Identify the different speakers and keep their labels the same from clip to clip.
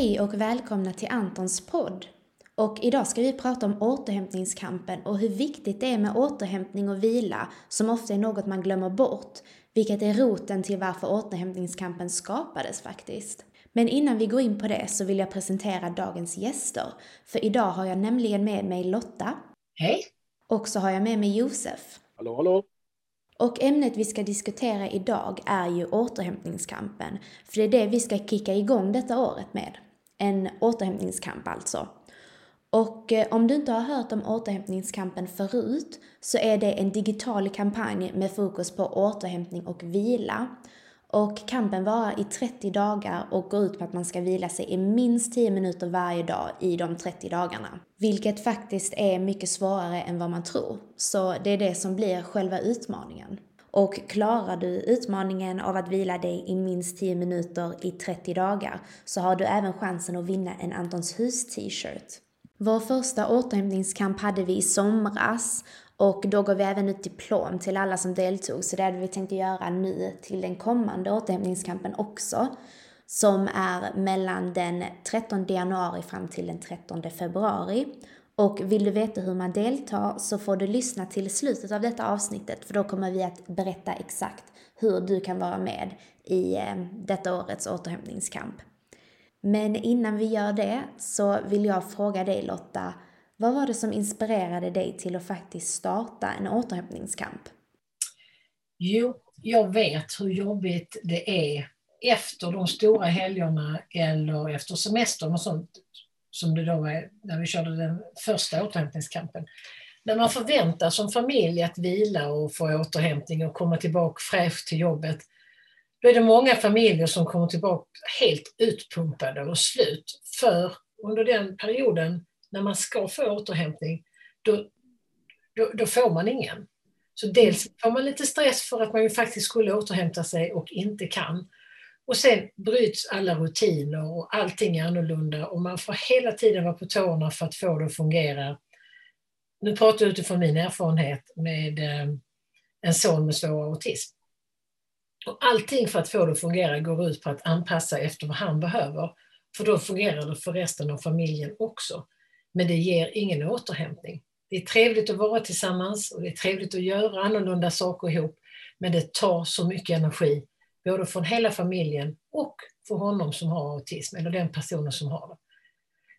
Speaker 1: Hej och välkomna till Antons podd. Och idag ska vi prata om återhämtningskampen och hur viktigt det är med återhämtning och vila som ofta är något man glömmer bort, vilket är roten till varför återhämtningskampen skapades faktiskt. Men innan vi går in på det så vill jag presentera dagens gäster. För idag har jag nämligen med mig Lotta.
Speaker 2: Hej!
Speaker 1: Och så har jag med mig Josef.
Speaker 3: Hallå, hallå.
Speaker 1: Och ämnet vi ska diskutera idag är ju återhämtningskampen. För det är det vi ska kicka igång detta året med. En återhämtningskamp alltså. Och eh, om du inte har hört om återhämtningskampen förut så är det en digital kampanj med fokus på återhämtning och vila. Och kampen varar i 30 dagar och går ut på att man ska vila sig i minst 10 minuter varje dag i de 30 dagarna. Vilket faktiskt är mycket svårare än vad man tror. Så det är det som blir själva utmaningen. Och klarar du utmaningen av att vila dig i minst 10 minuter i 30 dagar så har du även chansen att vinna en Antons hus t-shirt. Vår första återhämtningskamp hade vi i somras och då gav vi även ut diplom till alla som deltog. Så det hade vi tänkt göra nu till den kommande återhämtningskampen också. Som är mellan den 13 januari fram till den 13 februari. Och vill du veta hur man deltar så får du lyssna till slutet av detta avsnittet för då kommer vi att berätta exakt hur du kan vara med i eh, detta årets återhämtningskamp. Men innan vi gör det så vill jag fråga dig Lotta, vad var det som inspirerade dig till att faktiskt starta en återhämtningskamp?
Speaker 2: Jo, jag vet hur jobbigt det är efter de stora helgerna eller efter semestern och sånt som det då var när vi körde den första återhämtningskampen. När man förväntas som familj att vila och få återhämtning och komma tillbaka fräsch till jobbet, då är det många familjer som kommer tillbaka helt utpumpade och slut. För under den perioden när man ska få återhämtning, då, då, då, får man ingen. Så dels får man lite stress för att man ju faktiskt skulle återhämta sig och inte kan. Och sen bryts alla rutiner och allting är annorlunda och man får hela tiden vara på tårna för att få det att fungera. Nu pratar jag utifrån min erfarenhet med eh, en son med svår autism. Och allting för att få det att fungera går ut på att anpassa efter vad han behöver. För då fungerar det för resten av familjen också. Men det ger ingen återhämtning. Det är trevligt att vara tillsammans och det är trevligt att göra annorlunda saker ihop. Men det tar så mycket energi, både från hela familjen och för honom som har autism, eller den personen som har det.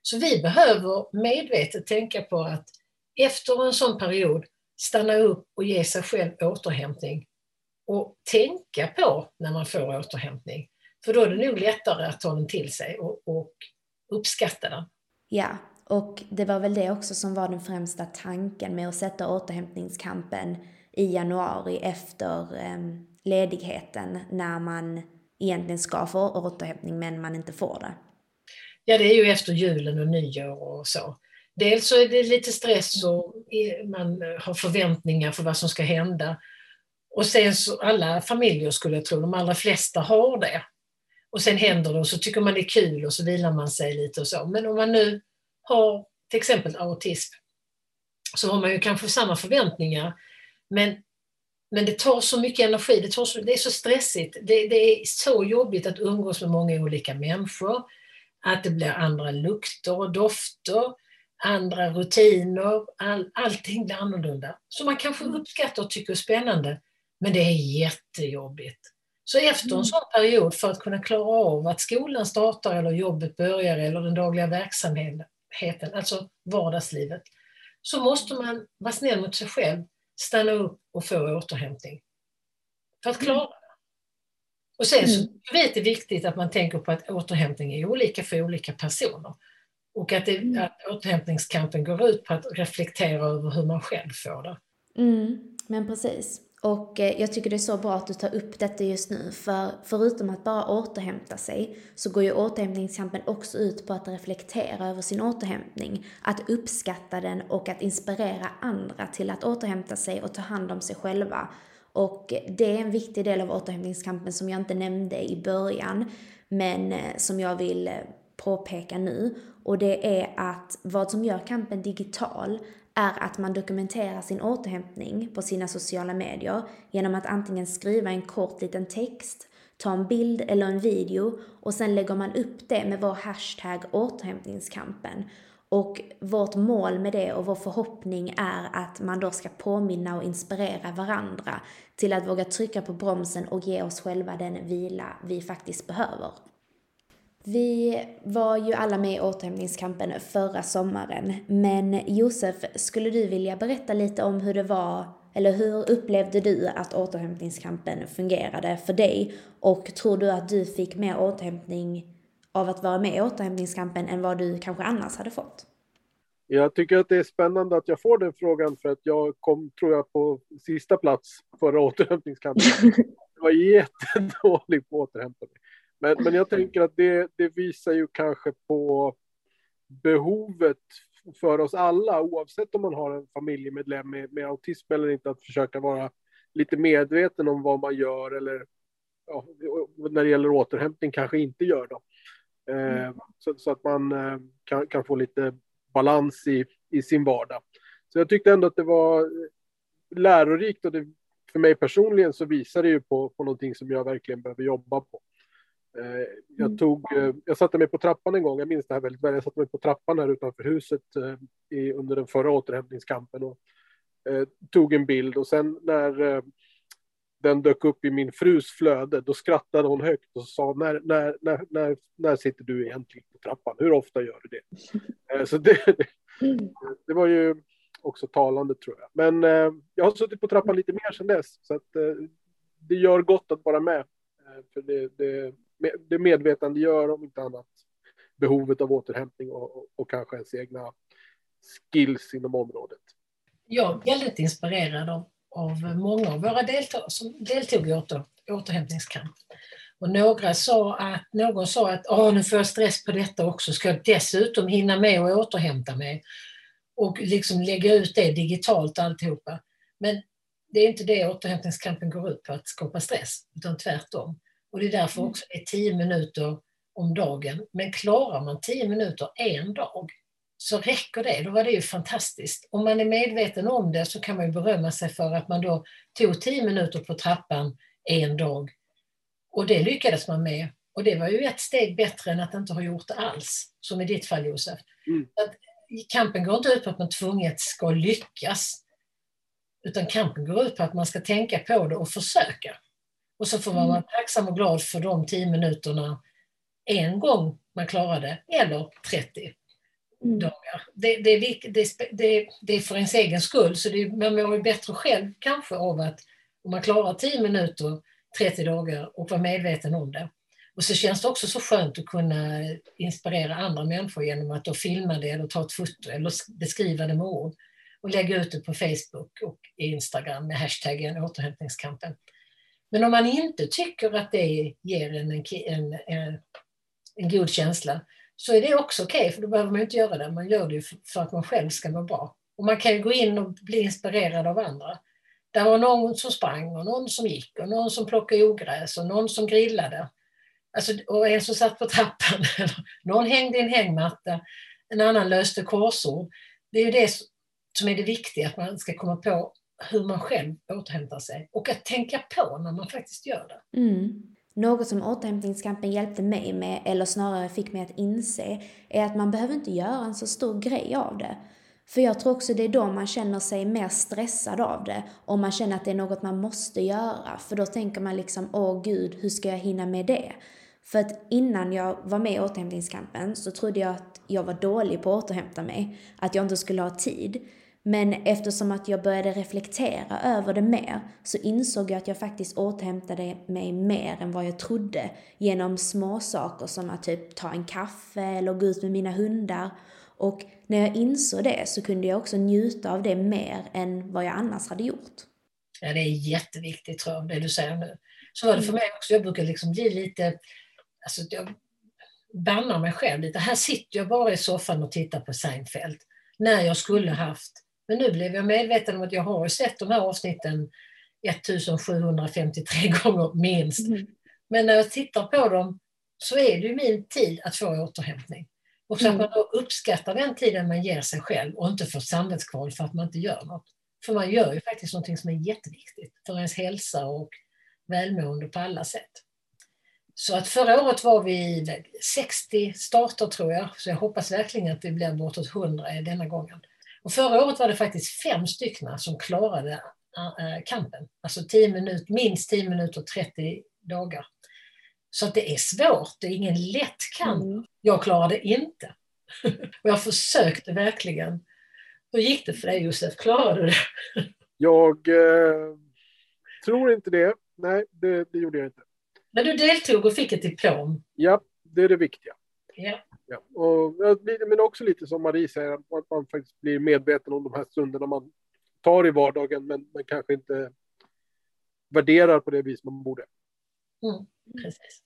Speaker 2: Så vi behöver medvetet tänka på att efter en sån period stanna upp och ge sig själv återhämtning och tänka på när man får återhämtning. För då är det nog lättare att ta den till sig och, och uppskatta den.
Speaker 1: Ja, och det var väl det också som var den främsta tanken med att sätta återhämtningskampen i januari efter eh, ledigheten när man egentligen ska få återhämtning men man inte får det.
Speaker 2: Ja, det är ju efter julen och nyår och så. Dels så är det lite stress och man har förväntningar för vad som ska hända. Och sen så, alla familjer skulle jag tro, de allra flesta har det. Och sen händer det och så tycker man det är kul och så vilar man sig lite och så. Men om man nu har till exempel autism så har man ju kanske samma förväntningar. Men, men det tar så mycket energi, det, tar så, det är så stressigt. Det, det är så jobbigt att umgås med många olika människor. Att det blir andra lukter och dofter, andra rutiner, all, allting blir annorlunda. Så man kanske uppskattar och tycker är spännande, men det är jättejobbigt. Så efter en mm. sån period, för att kunna klara av att skolan startar eller jobbet börjar eller den dagliga verksamheten, alltså vardagslivet, så måste man vara snäll mot sig själv, stanna upp och få återhämtning. För att klara det. Och sen så mm. vet det är viktigt att man tänker på att återhämtning är olika för olika personer. Och att, det, mm. att återhämtningskampen går ut på att reflektera över hur man själv får det.
Speaker 1: Mm, men precis. Och eh, jag tycker det är så bra att du tar upp detta just nu, för förutom att bara återhämta sig så går ju återhämtningskampen också ut på att reflektera över sin återhämtning, att uppskatta den och att inspirera andra till att återhämta sig och ta hand om sig själva. Och det är en viktig del av återhämtningskampen som jag inte nämnde i början, men eh, som jag vill eh, påpeka nu. Och det är att vad som gör kampen digital är att man dokumenterar sin återhämtning på sina sociala medier genom att antingen skriva en kort liten text, ta en bild eller en video och sen lägger man upp det med vår hashtag återhämtningskampen. Och vårt mål med det och vår förhoppning är att man då ska påminna och inspirera varandra till att våga trycka på bromsen och ge oss själva den vila vi faktiskt behöver. Vi var ju alla med i återhämtningskampen förra sommaren, men Josef, skulle du vilja berätta lite om hur det var, eller hur upplevde du att återhämtningskampen fungerade för dig? Och tror du att du fick mer återhämtning av att vara med i återhämtningskampen än vad du kanske annars hade fått?
Speaker 3: Jag tycker att det är spännande att jag får den frågan för att jag kom, tror jag, på sista plats förra återhämtningskampen. Jag var jättedålig på att återhämta mig. Men, men jag tänker att det, det visar ju kanske på behovet för oss alla, oavsett om man har en familjemedlem med, med autism eller inte, att försöka vara lite medveten om vad man gör eller ja, när det gäller återhämtning kanske inte gör. Då. Eh, mm. så, så, att man eh, kan, kan, få lite balans i, i sin vardag. Så jag tyckte ändå att det var lärorikt och det, för mig personligen så visar det ju på, på någonting som jag verkligen behöver jobba på. Eh, jag, mm. tog, eh, jag satte mig på trappan en gång, jag minns det här väldigt väl. Jag satte mig på trappan här utanför huset eh, i, under den förra återhämtningskampen och eh, tog en bild och sen när eh, den dök upp i min frus flöde, då skrattade hon högt och sa när, när, när, när, när sitter du egentligen på trappan? Hur ofta gör du det? Eh, så det, det var ju också talande tror jag. Men jag har suttit på trappan lite mer sedan dess så att det gör gott att vara med. För det, det, det medvetandegör om inte annat behovet av återhämtning och, och, och kanske ens egna skills inom området.
Speaker 2: Jag är väldigt inspirerad av, av många av våra deltagare som deltog i åter, återhämtningskamp. Och några sa att, någon sa att Åh, nu får jag stress på detta också, ska jag dessutom hinna med och återhämta mig? Och liksom lägga ut det digitalt alltihopa. Men det är inte det återhämtningskampen går ut på, att skapa stress, utan tvärtom. Och det är därför mm. också det är tio minuter om dagen. Men klarar man tio minuter en dag så räcker det. Då var det ju fantastiskt. Om man är medveten om det så kan man ju berömma sig för att man då tog tio minuter på trappan en dag. Och det lyckades man med. Och det var ju ett steg bättre än att inte ha gjort det alls, som i ditt fall Josef. Mm. Att kampen går inte ut på att man tvunget ska lyckas, utan kampen går ut på att man ska tänka på det och försöka. Och så får man vara mm. tacksam och glad för de tio minuterna en gång man klarar det, eller 30 mm. dagar. Det, det, är, det, det, är för ens egen skull, så det, man mår ju bättre själv kanske av att om man klarar 10 minuter 30 dagar och vara medveten om det. Och så känns det också så skönt att kunna inspirera andra människor genom att då filma det eller ta ett foto eller beskriva det med ord och lägga ut det på Facebook och Instagram med hashtaggen återhämtningskampen. Men om man inte tycker att det ger en, en, en, en god känsla så är det också okej, okay, för då behöver man inte göra det. Man gör det för att man själv ska må bra. Och man kan ju gå in och bli inspirerad av andra. Det var någon som sprang och någon som gick och någon som plockade ogräs och någon som grillade. Alltså, och en som satt på trappan. någon hängde i en hängmatta, en annan löste korsord. Det är ju det som är det viktiga, att man ska komma på hur man själv återhämtar sig och att tänka på när man faktiskt gör det.
Speaker 1: Mm. Något som återhämtningskampen hjälpte mig med, eller snarare fick mig att inse, är att man behöver inte göra en så stor grej av det. För jag tror också det är då man känner sig mer stressad av det. Om man känner att det är något man måste göra. För då tänker man liksom, åh gud, hur ska jag hinna med det? För att innan jag var med i återhämtningskampen så trodde jag att jag var dålig på att återhämta mig. Att jag inte skulle ha tid. Men eftersom att jag började reflektera över det mer så insåg jag att jag faktiskt återhämtade mig mer än vad jag trodde genom små saker som att typ ta en kaffe eller gå ut med mina hundar. Och när jag insåg det så kunde jag också njuta av det mer än vad jag annars hade gjort.
Speaker 2: Ja, det är jätteviktigt tror jag, det du säger nu. Så var det för mig också, jag brukar liksom bli lite, alltså jag bannar mig själv lite. Här sitter jag bara i soffan och tittar på Seinfeld när jag skulle haft men nu blev jag medveten om att jag har sett de här avsnitten 1753 gånger minst. Mm. Men när jag tittar på dem så är det ju min tid att få återhämtning. Och så mm. att man då uppskattar den tiden man ger sig själv och inte får samvetskval för att man inte gör något. För man gör ju faktiskt något som är jätteviktigt för ens hälsa och välmående på alla sätt. Så att förra året var vi 60 starter tror jag, så jag hoppas verkligen att det blir bortåt 100 denna gången. Och förra året var det faktiskt fem stycken som klarade äh, kampen. Alltså 10 minut, minst 10 minuter 30 dagar. Så att det är svårt, det är ingen lätt kamp. Mm. Jag klarade inte. och jag försökte verkligen. Hur gick det för dig Josef? Klarade du det?
Speaker 3: jag eh, tror inte det. Nej, det, det gjorde jag inte.
Speaker 2: Men du deltog och fick ett diplom?
Speaker 3: Ja, det är det viktiga.
Speaker 2: Ja.
Speaker 3: Ja, och, men också lite som Marie säger, att man faktiskt blir medveten om de här stunderna man tar i vardagen, men, men kanske inte värderar på det vis man borde.
Speaker 2: Mm, precis.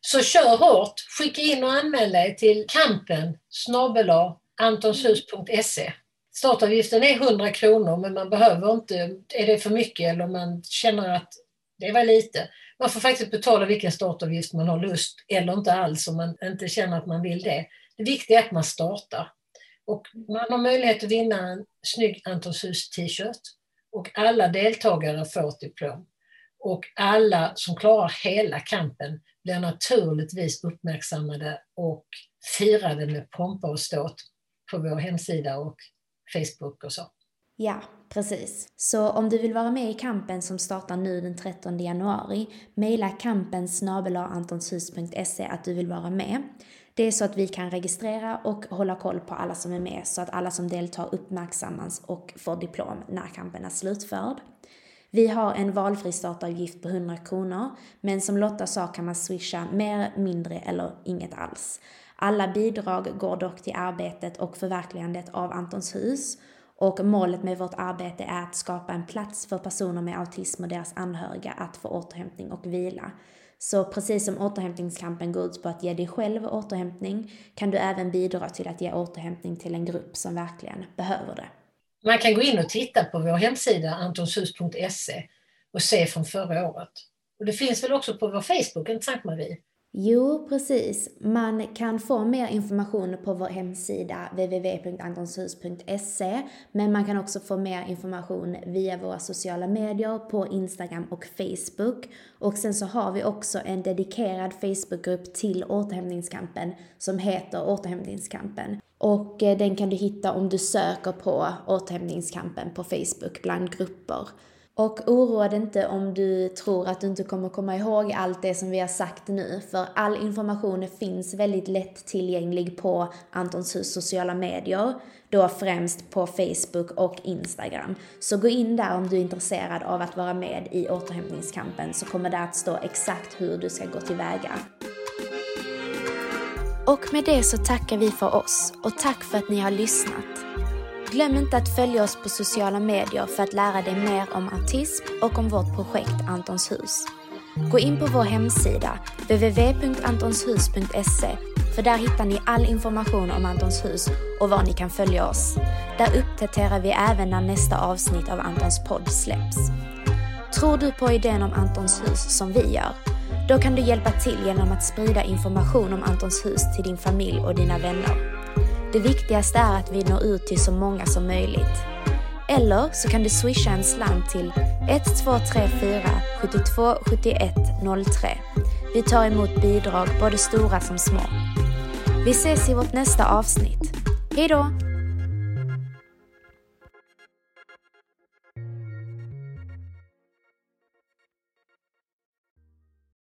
Speaker 2: Så kör hårt, skicka in och anmäl dig till kampen snabela antonshus.se. Startavgiften är 100 kronor men man behöver inte, är det för mycket eller man känner att det var lite, man får faktiskt betala vilken startavgift man har lust eller inte alls om man inte känner att man vill det. Det viktiga är att man startar. Och man har möjlighet att vinna en snygg Antons hus t-shirt och alla deltagare får ett diplom. Och alla som klarar hela kampen blir naturligtvis uppmärksammade och firade med pompa och ståt på vår hemsida och Facebook och så.
Speaker 1: Ja, precis. Så om du vill vara med i kampen som startar nu den 13 januari, mejla kampen antonshus.se att du vill vara med. Det är så att vi kan registrera och hålla koll på alla som är med så att alla som deltar uppmärksammas och får diplom när kampen är slutförd. Vi har en valfri startavgift på 100 kronor, men som Lotta sa kan man swisha mer, mindre eller inget alls. Alla bidrag går dock till arbetet och förverkligandet av Antons hus och målet med vårt arbete är att skapa en plats för personer med autism och deras anhöriga att få återhämtning och vila. Så precis som återhämtningskampen går ut på att ge dig själv återhämtning kan du även bidra till att ge återhämtning till en grupp som verkligen behöver det.
Speaker 2: Man kan gå in och titta på vår hemsida antonshus.se och se från förra året. Och det finns väl också på vår Facebook, inte sant Marie?
Speaker 1: Jo, precis. Man kan få mer information på vår hemsida www.antonshus.se men man kan också få mer information via våra sociala medier på Instagram och Facebook. Och sen så har vi också en dedikerad Facebookgrupp till återhämtningskampen som heter Återhämtningskampen. Och eh, den kan du hitta om du söker på återhämtningskampen på Facebook bland grupper. Och oroa dig inte om du tror att du inte kommer komma ihåg allt det som vi har sagt nu, för all information finns väldigt lätt tillgänglig på Antons hus sociala medier, då främst på Facebook och Instagram. Så gå in där om du är intresserad av att vara med i återhämtningskampen så kommer det att stå exakt hur du ska gå tillväga. Och med det så tackar vi för oss och tack för att ni har lyssnat. Glöm inte att följa oss på sociala medier för att lära dig mer om autism och om vårt projekt Antons hus. Gå in på vår hemsida, www.antonshus.se, för där hittar ni all information om Antons hus och var ni kan följa oss. Där uppdaterar vi även när nästa avsnitt av Antons podd släpps. Tror du på idén om Antons hus som vi gör? Då kan du hjälpa till genom att sprida information om Antons hus till din familj och dina vänner. Det viktigaste är att vi når ut till så många som möjligt. Eller så kan du swisha en slant till 1234 72 71 03. Vi tar emot bidrag, både stora som små. Vi ses i vårt nästa avsnitt. Hejdå!